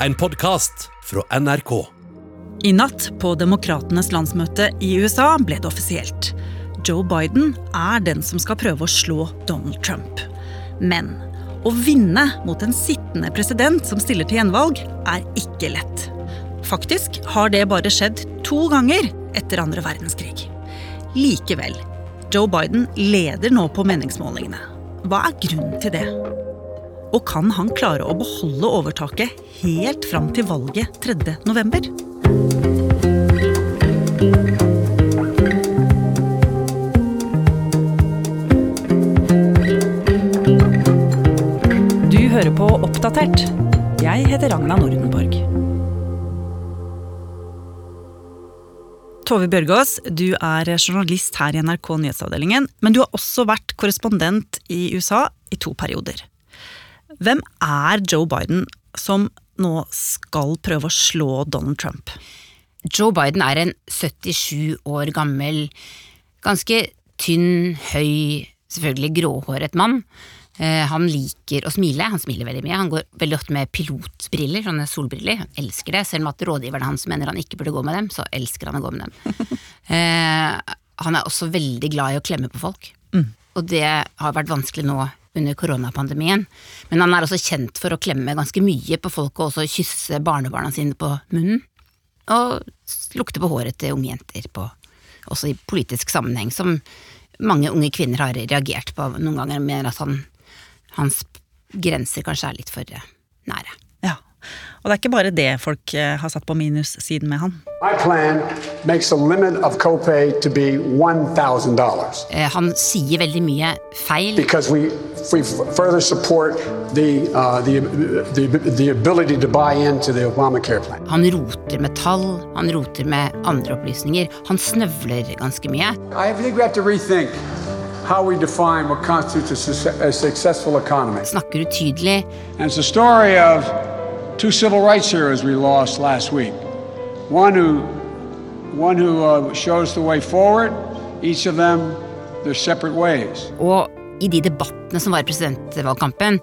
en podkast fra NRK. I natt på Demokratenes landsmøte i USA ble det offisielt. Joe Biden er den som skal prøve å slå Donald Trump. Men å vinne mot en sittende president som stiller til gjenvalg, er ikke lett. Faktisk har det bare skjedd to ganger etter andre verdenskrig. Likevel, Joe Biden leder nå på meningsmålingene. Hva er grunnen til det? Og kan han klare å beholde overtaket helt fram til valget 3. november? Du hører på Oppdatert. Jeg heter Ragna Nordenborg. Tove Bjørgaas, du er journalist her i NRK Nyhetsavdelingen, men du har også vært korrespondent i USA i to perioder. Hvem er Joe Biden som nå skal prøve å slå Donald Trump? Joe Biden er en 77 år gammel, ganske tynn, høy, selvfølgelig gråhåret mann. Eh, han liker å smile, han smiler veldig mye. Han går veldig ofte med pilotbriller, sånne solbriller. Han elsker det, selv om at rådgiverne hans mener han ikke burde gå med dem, så elsker han å gå med dem. eh, han er også veldig glad i å klemme på folk, mm. og det har vært vanskelig nå under koronapandemien. Men han er også kjent for å klemme ganske mye på folk og også kysse barnebarna sine på munnen. Og lukte på håret til unge jenter, på, også i politisk sammenheng, som mange unge kvinner har reagert på noen ganger, mener at han, hans grenser kanskje er litt for nære. Og det er ikke bare det folk eh, har satt på minussiden med han. Eh, han sier veldig mye feil. We, we the, uh, the, the, han roter med tall, han roter med andre opplysninger. Han snøvler ganske mye. Snakker utydelig. And it's a story of two civil rights heroes we lost last week. One who, one who uh, shows the way forward, each of them their separate ways. Og i de debattene som var i presidentvalgkampen,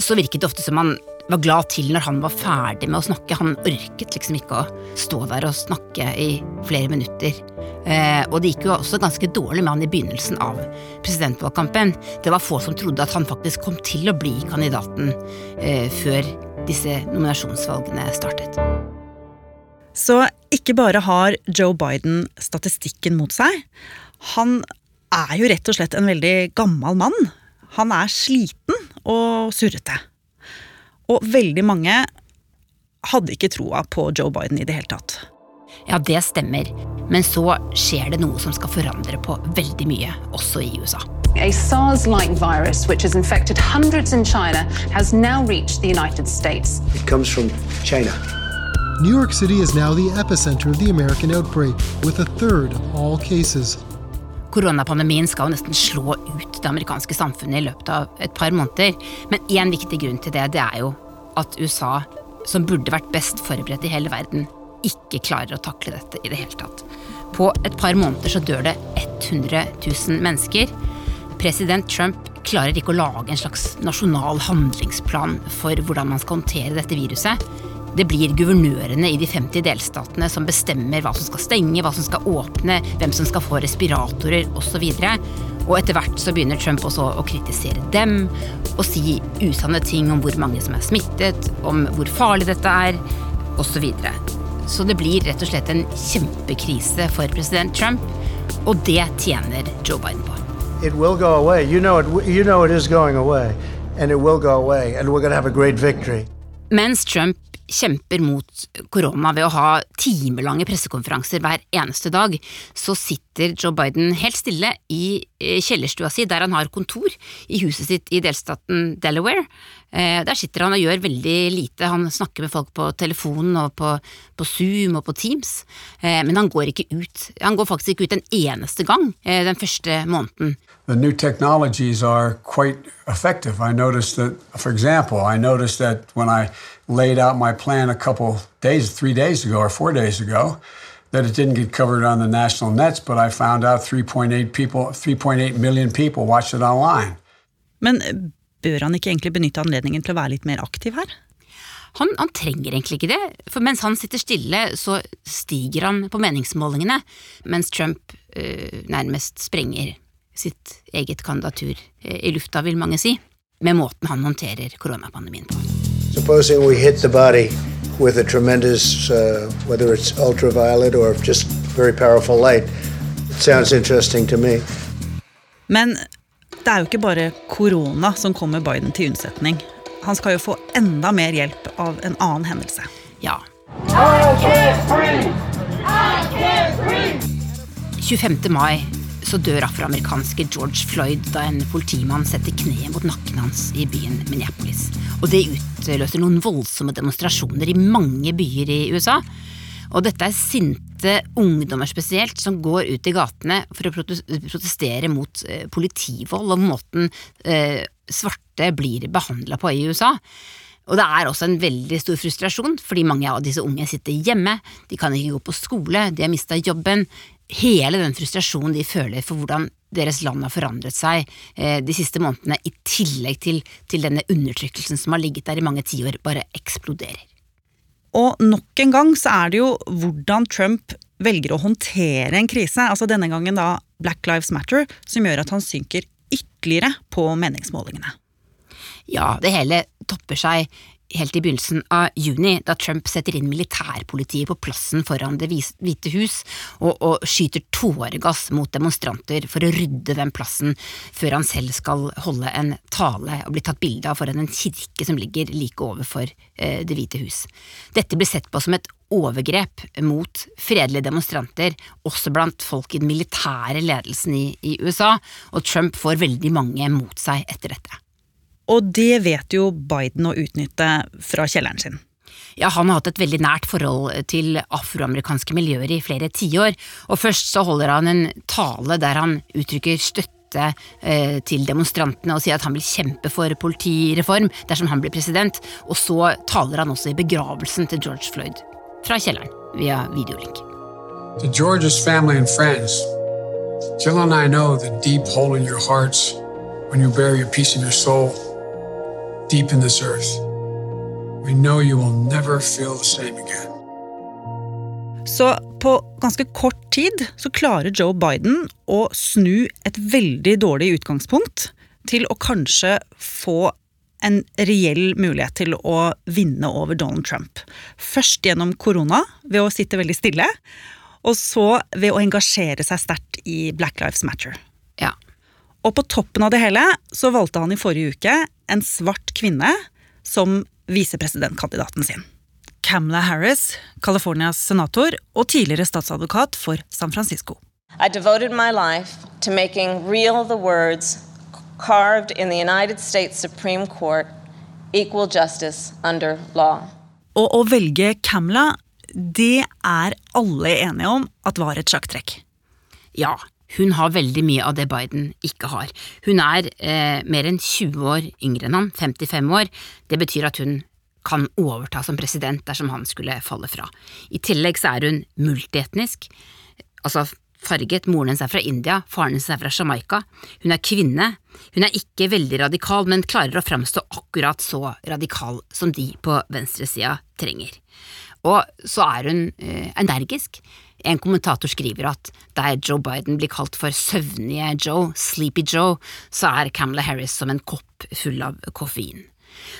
så virket det ofte som han var glad til når han var ferdig med å snakke. Han orket liksom ikke å stå der og snakke i flere minutter. Eh, og det gikk jo også ganske dårlig med han i begynnelsen av presidentvalgkampen. Det var få som trodde at han faktisk kom til å bli kandidaten eh, før disse nominasjonsvalgene startet. Så ikke bare har Joe Biden statistikken mot seg. Han er jo rett og slett en veldig gammel mann. Han er sliten og surrete. Og veldig mange hadde ikke troa på Joe Biden i det hele tatt. Ja, det stemmer. Men så skjer det noe som skal forandre på veldig mye, også i USA. A SARS-like virus, which has infected hundreds in China, has now reached the United States. It comes from China. New York City is now the epicenter of the American outbreak, with a third of all cases. Koronapandemien skal nesten slå ut det amerikanske samfunnet i løpet av et par måneder. Men én viktig grunn til det, det er jo at USA, som burde vært best forberedt i hele verden, ikke klarer å takle dette i det hele tatt. På et par måneder så dør det 100 000 mennesker. President Trump klarer ikke å lage en slags nasjonal handlingsplan for hvordan man skal håndtere dette viruset. Det blir guvernørene i de 50 delstatene som bestemmer hva som skal stenge, hva som skal åpne, hvem som skal få respiratorer osv. Og etter hvert så begynner Trump også å kritisere dem og si usanne ting om hvor mange som er smittet, om hvor farlig dette er, osv. Så, videre. så det blir rett og slett en kjempekrise for president Trump, og det tjener Joe Biden på. It will go away. You know it, you know it is going away. And it will go away. And we're going to have a great victory. Mens Trump kjemper mot korona ved å ha timelange pressekonferanser hver eneste dag, så sitter Joe Biden helt stille i eh, kjellerstua si, der han har kontor, i huset sitt i delstaten Delaware. Eh, der sitter han og gjør veldig lite. Han snakker med folk på telefonen og på, på Zoom og på Teams, eh, men han går ikke ut. Han går faktisk ikke ut en eneste gang den første måneden. The new technologies are quite effective. I noticed that, for example, I noticed that when I laid out my plan a couple days, three days ago or four days ago, that it didn't get covered on the national nets, but I found out 3.8 people, 3.8 million people watched it online. Men bør han ikke egentlig benytte anledningen til å være litt mer aktiv her? Han, han, trenger egentlig ikke det, for mens han sitter stille, så stiger han på meningsmålingene, mens Trump øh, nærmest sprenger sitt eget kandidatur øh, i lufta, vil mange si, med måten han håndterer koronapandemien på. Supposing we hit the body with a tremendous, uh, whether it's ultraviolet or just very powerful light, it sounds interesting to me. Men det er jo ikke bare korona som kommer Biden til unnsetning. Han skal jo få enda mer hjelp av en annen hendelse. Ja. 25. mai så dør afroamerikanske George Floyd da en politimann setter kneet mot nakken hans i byen Minneapolis. Og det utløser noen voldsomme demonstrasjoner i mange byer i USA. Og dette er sinte ungdommer spesielt, som går ut i gatene for å protestere mot eh, politivold og måten eh, svarte blir behandla på i USA. Og det er også en veldig stor frustrasjon, fordi mange av disse unge sitter hjemme, de kan ikke gå på skole, de har mista jobben, hele den frustrasjonen de føler for hvordan deres land har forandret seg eh, de siste månedene, i tillegg til, til denne undertrykkelsen som har ligget der i mange tiår, bare eksploderer. Og nok en gang så er det jo hvordan Trump velger å håndtere en krise, altså denne gangen da Black Lives Matter, som gjør at han synker ytterligere på meningsmålingene. Ja, det hele topper seg helt i begynnelsen av juni, da Trump setter inn militærpolitiet på plassen foran Det hvite hus og, og skyter tåregass mot demonstranter for å rydde den plassen, før han selv skal holde en tale og bli tatt bilde av foran en kirke som ligger like overfor eh, Det hvite hus. Dette blir sett på som et overgrep mot fredelige demonstranter, også blant folk i den militære ledelsen i, i USA, og Trump får veldig mange mot seg etter dette. Og det vet jo Biden å utnytte fra kjelleren sin. Ja, Han har hatt et veldig nært forhold til afroamerikanske miljøer i flere tiår, og først så holder han en tale der han uttrykker støtte eh, til demonstrantene og sier at han vil kjempe for politireform dersom han blir president, og så taler han også i begravelsen til George Floyd, fra kjelleren, via videolink. To George's family and friends, Jill and I know the deep hole in your hearts when you bury a piece of your soul deep in this earth. We know you will never feel the same again. Så på ganske kort tid så klarer Joe Biden å snu et veldig dårlig utgangspunkt til å kanskje få en reell mulighet til å vinne over Donald Trump. Først gjennom korona, ved å sitte veldig stille. Og så ved å engasjere seg sterkt i Black Lives Matter. Og på toppen av det hele så valgte han i forrige uke en svart kvinne som visepresidentkandidaten sin. Camla Harris, Californias senator og tidligere statsadvokat for San Francisco. I devoted my life to making real the words carved in the United States Supreme Court equal justice under law. Og å velge Camla, det er alle enige om at var et sjakktrekk. Ja, hun har veldig mye av det Biden ikke har. Hun er eh, mer enn 20 år yngre enn han, 55 år. Det betyr at hun kan overta som president dersom han skulle falle fra. I tillegg så er hun multietnisk, altså farget. Moren hennes er fra India, faren hennes er fra Jamaica. Hun er kvinne. Hun er ikke veldig radikal, men klarer å framstå akkurat så radikal som de på venstresida trenger. Og så er hun eh, energisk. En kommentator skriver at der Joe Biden blir kalt for søvnige Joe, Sleepy Joe, så er Camela Harris som en kopp full av koffein.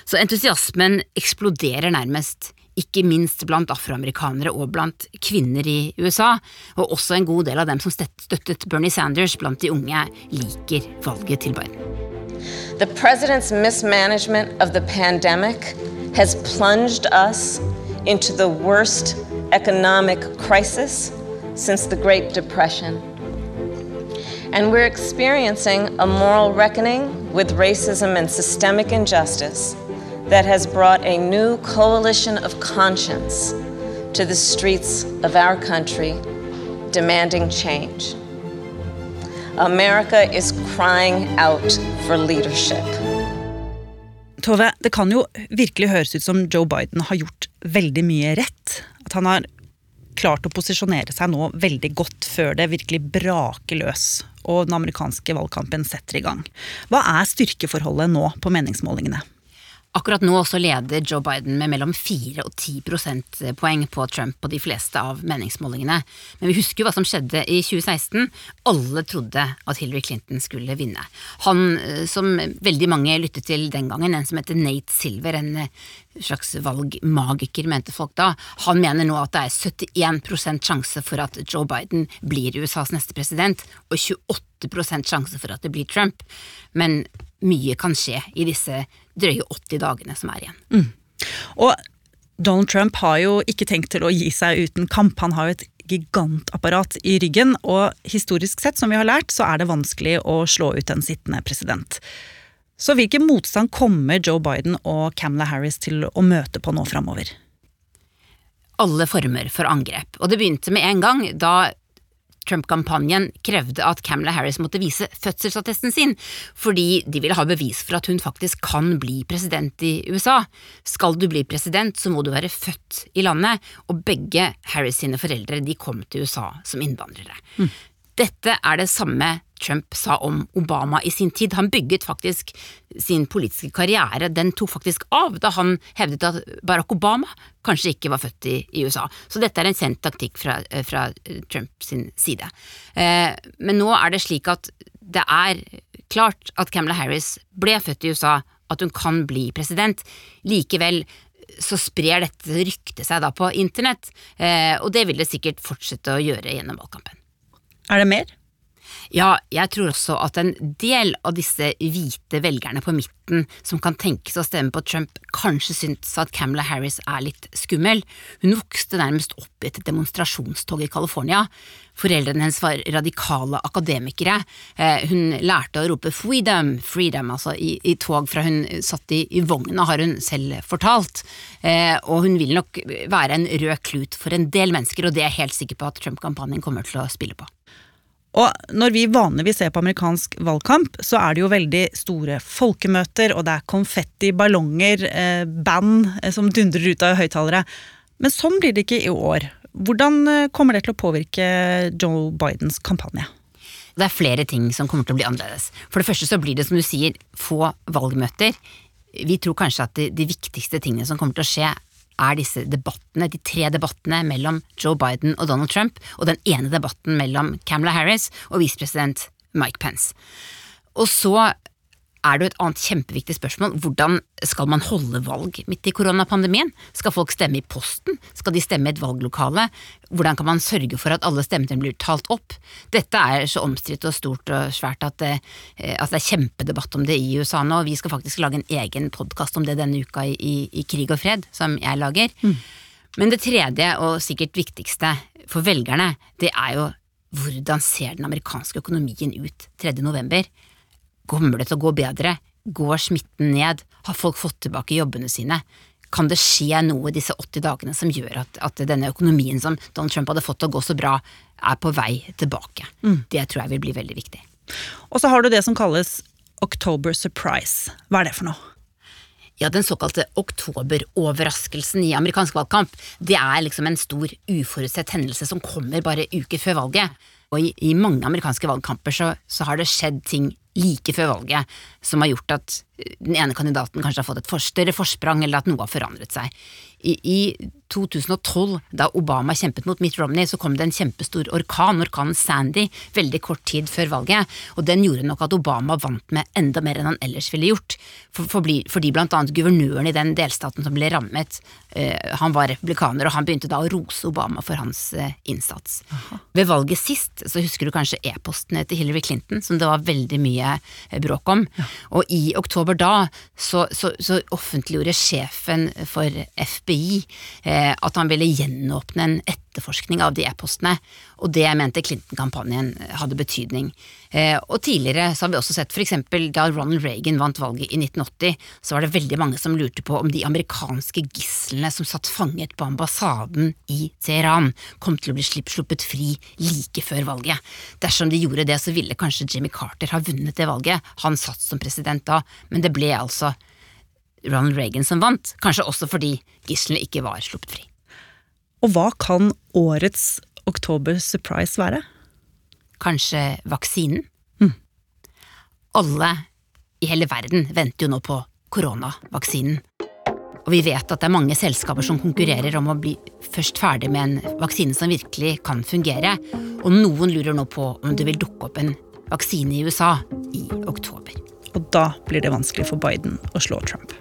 Så entusiasmen eksploderer nærmest, ikke minst blant afroamerikanere og blant kvinner i USA, og også en god del av dem som støttet Bernie Sanders blant de unge, liker valget til Biden. The president's mismanagement of the pandemic has plunged us into the worst economic crisis since the Great Depression. And we're experiencing a moral reckoning with racism and systemic injustice that has brought a new coalition of conscience to the streets of our country demanding change. America is crying out for leadership. Tove, det kan jo virkelig høres ut som Joe Biden har gjort veldig mye rett. At han har klart å posisjonere seg nå veldig godt før det virkelig braker løs og den amerikanske valgkampen setter i gang. Hva er styrkeforholdet nå på meningsmålingene? Akkurat nå også leder Joe Biden med mellom 4 og 10 prosentpoeng på Trump på de fleste av meningsmålingene. Men vi husker jo hva som skjedde i 2016. Alle trodde at Hillary Clinton skulle vinne. Han eh, som veldig mange lyttet til den gangen, en som heter Nate Silver, en eh, slags valgmagiker, mente folk da, han mener nå at det er 71% sjanse for at Joe Biden blir USAs neste president, og 28% sjanse for at det blir Trump. Men mye kan skje i disse drøye 80 dagene som er igjen. Mm. Og Donald Trump har jo ikke tenkt til å gi seg uten kamp. Han har jo et gigantapparat i ryggen, og historisk sett, som vi har lært, så er det vanskelig å slå ut en sittende president. Så hvilken motstand kommer Joe Biden og Camela Harris til å møte på nå framover? Alle former for angrep. Og det begynte med en gang da Trump-kampanjen krevde at Camela Harris måtte vise fødselsattesten sin, fordi de ville ha bevis for at hun faktisk kan bli president i USA. Skal du bli president, så må du være født i landet, og begge Harris sine foreldre de kom til USA som innvandrere. Mm. Dette er det samme Trump sa om Obama i sin tid. Han bygget faktisk sin politiske karriere, den tok faktisk av da han hevdet at Barack Obama kanskje ikke var født i, i USA. Så dette er en kjent taktikk fra, fra Trumps side. Eh, men nå er det slik at det er klart at Camilla Harris ble født i USA, at hun kan bli president. Likevel så sprer dette ryktet seg da på internett, eh, og det vil det sikkert fortsette å gjøre gjennom valgkampen. Er det mer? Ja, jeg tror også at en del av disse hvite velgerne på midten som kan tenkes å stemme på Trump, kanskje syns at Camela Harris er litt skummel. Hun vokste nærmest opp i et demonstrasjonstog i California. Foreldrene hennes var radikale akademikere. Eh, hun lærte å rope 'freedom', freedom, altså i, i tog fra hun satt i, i, vogna, har hun selv fortalt. Eh, og hun vil nok være en rød klut for en del mennesker, og det er jeg helt sikker på at Trump-kampanjen kommer til å spille på. Og når vi vanligvis ser på amerikansk valgkamp, så er det jo veldig store folkemøter, og det er konfetti, ballonger, eh, band eh, som dundrer ut av høyttalere. Men sånn blir det ikke i år. Hvordan eh, kommer det til å påvirke Joe Bidens kampanje? Det er flere ting som kommer til å bli annerledes. For det første så blir det, som du sier, få valgmøter. Vi tror kanskje at de, de viktigste tingene som kommer til å skje, er disse debattene, de tre debattene mellom Joe Biden og Donald Trump, og den ene debatten mellom Camela Harris og visepresident Mike Pence. Og så er det jo et annet kjempeviktig spørsmål. Hvordan skal man holde valg midt i koronapandemien? Skal folk stemme i posten? Skal de stemme i et valglokale? Hvordan kan man sørge for at alle stemmene blir talt opp? Dette er så omstridt og stort og svært at det, eh, at det, er kjempedebatt om det i USA nå. Vi skal faktisk lage en egen podkast om det denne uka i, i, Krig og fred, som jeg lager. Mm. Men det tredje, og sikkert viktigste for velgerne, det er jo hvordan ser den amerikanske økonomien ut 3. november? Kommer det til å gå bedre? Går smitten ned? Har folk fått tilbake jobbene sine? Kan det skje noe disse 80 dagene som gjør at, at denne økonomien som Donald Trump hadde fått til å gå så bra, er på vei tilbake? Mm. Det tror jeg vil bli veldig viktig. Og så har du det som kalles October surprise. Hva er det for noe? Ja, Den såkalte oktoberoverraskelsen i amerikansk valgkamp, det er liksom en stor uforutsett hendelse som kommer bare uker før valget. Og i, i mange amerikanske valgkamper så, så har det skjedd ting like før valget som har gjort at den ene kandidaten kanskje har fått et større forsprang, eller at noe har forandret seg. I, I, 2012, da Obama kjempet mot Mitt Romney, så kom det en kjempestor orkan, orkanen Sandy, veldig kort tid før valget, og den gjorde nok at Obama vant med enda mer enn han ellers ville gjort, for, for, fordi blant annet guvernøren i den delstaten som ble rammet, eh, han var republikaner, og han begynte da å rose Obama for hans eh, innsats. Aha. Ved valget sist, så husker du kanskje e-postene til Hillary Clinton, som det var veldig mye eh, bråk om, ja. og i oktober oktober da, så, så, så offentliggjorde sjefen for FBI eh, at han ville gjenåpne en etterforskning av de e-postene, og det mente Clinton-kampanjen hadde betydning. Eh, og tidligere så har vi også sett f.eks. da Ronald Reagan vant valget i 1980, så var det veldig mange som lurte på om de amerikanske gislene som satt fanget på ambassaden i Teheran, kom til å bli sluppet fri like før valget. Dersom de gjorde det, så ville kanskje Jimmy Carter ha vunnet det valget, han satt som president da, men det ble altså Ronald Reagan som vant, kanskje også fordi gislene ikke var sluppet fri. Og hva kan årets Oktober surprise være? Kanskje vaksinen? Mm. Alle i hele verden venter jo nå på koronavaksinen. Og vi vet at det er mange selskaper som konkurrerer om å bli først ferdig med en vaksine som virkelig kan fungere, og noen lurer nå på om det vil dukke opp en vaksine i USA i oktober. Og da blir det vanskelig for Biden å slå Trump.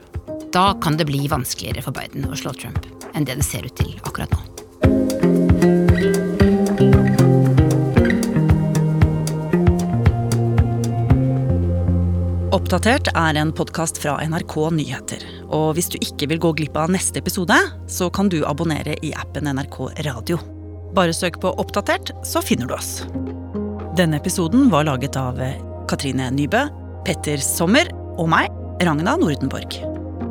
Da kan det bli vanskeligere for Biden å slå Trump enn det det ser ut til akkurat nå. Oppdatert er en podkast fra NRK Nyheter. Og hvis du ikke vil gå glipp av neste episode, så kan du abonnere i appen NRK Radio. Bare søk på Oppdatert, så finner du oss. Denne episoden var laget av Katrine Nybø, Petter Sommer og meg, Ragna Nordenborg.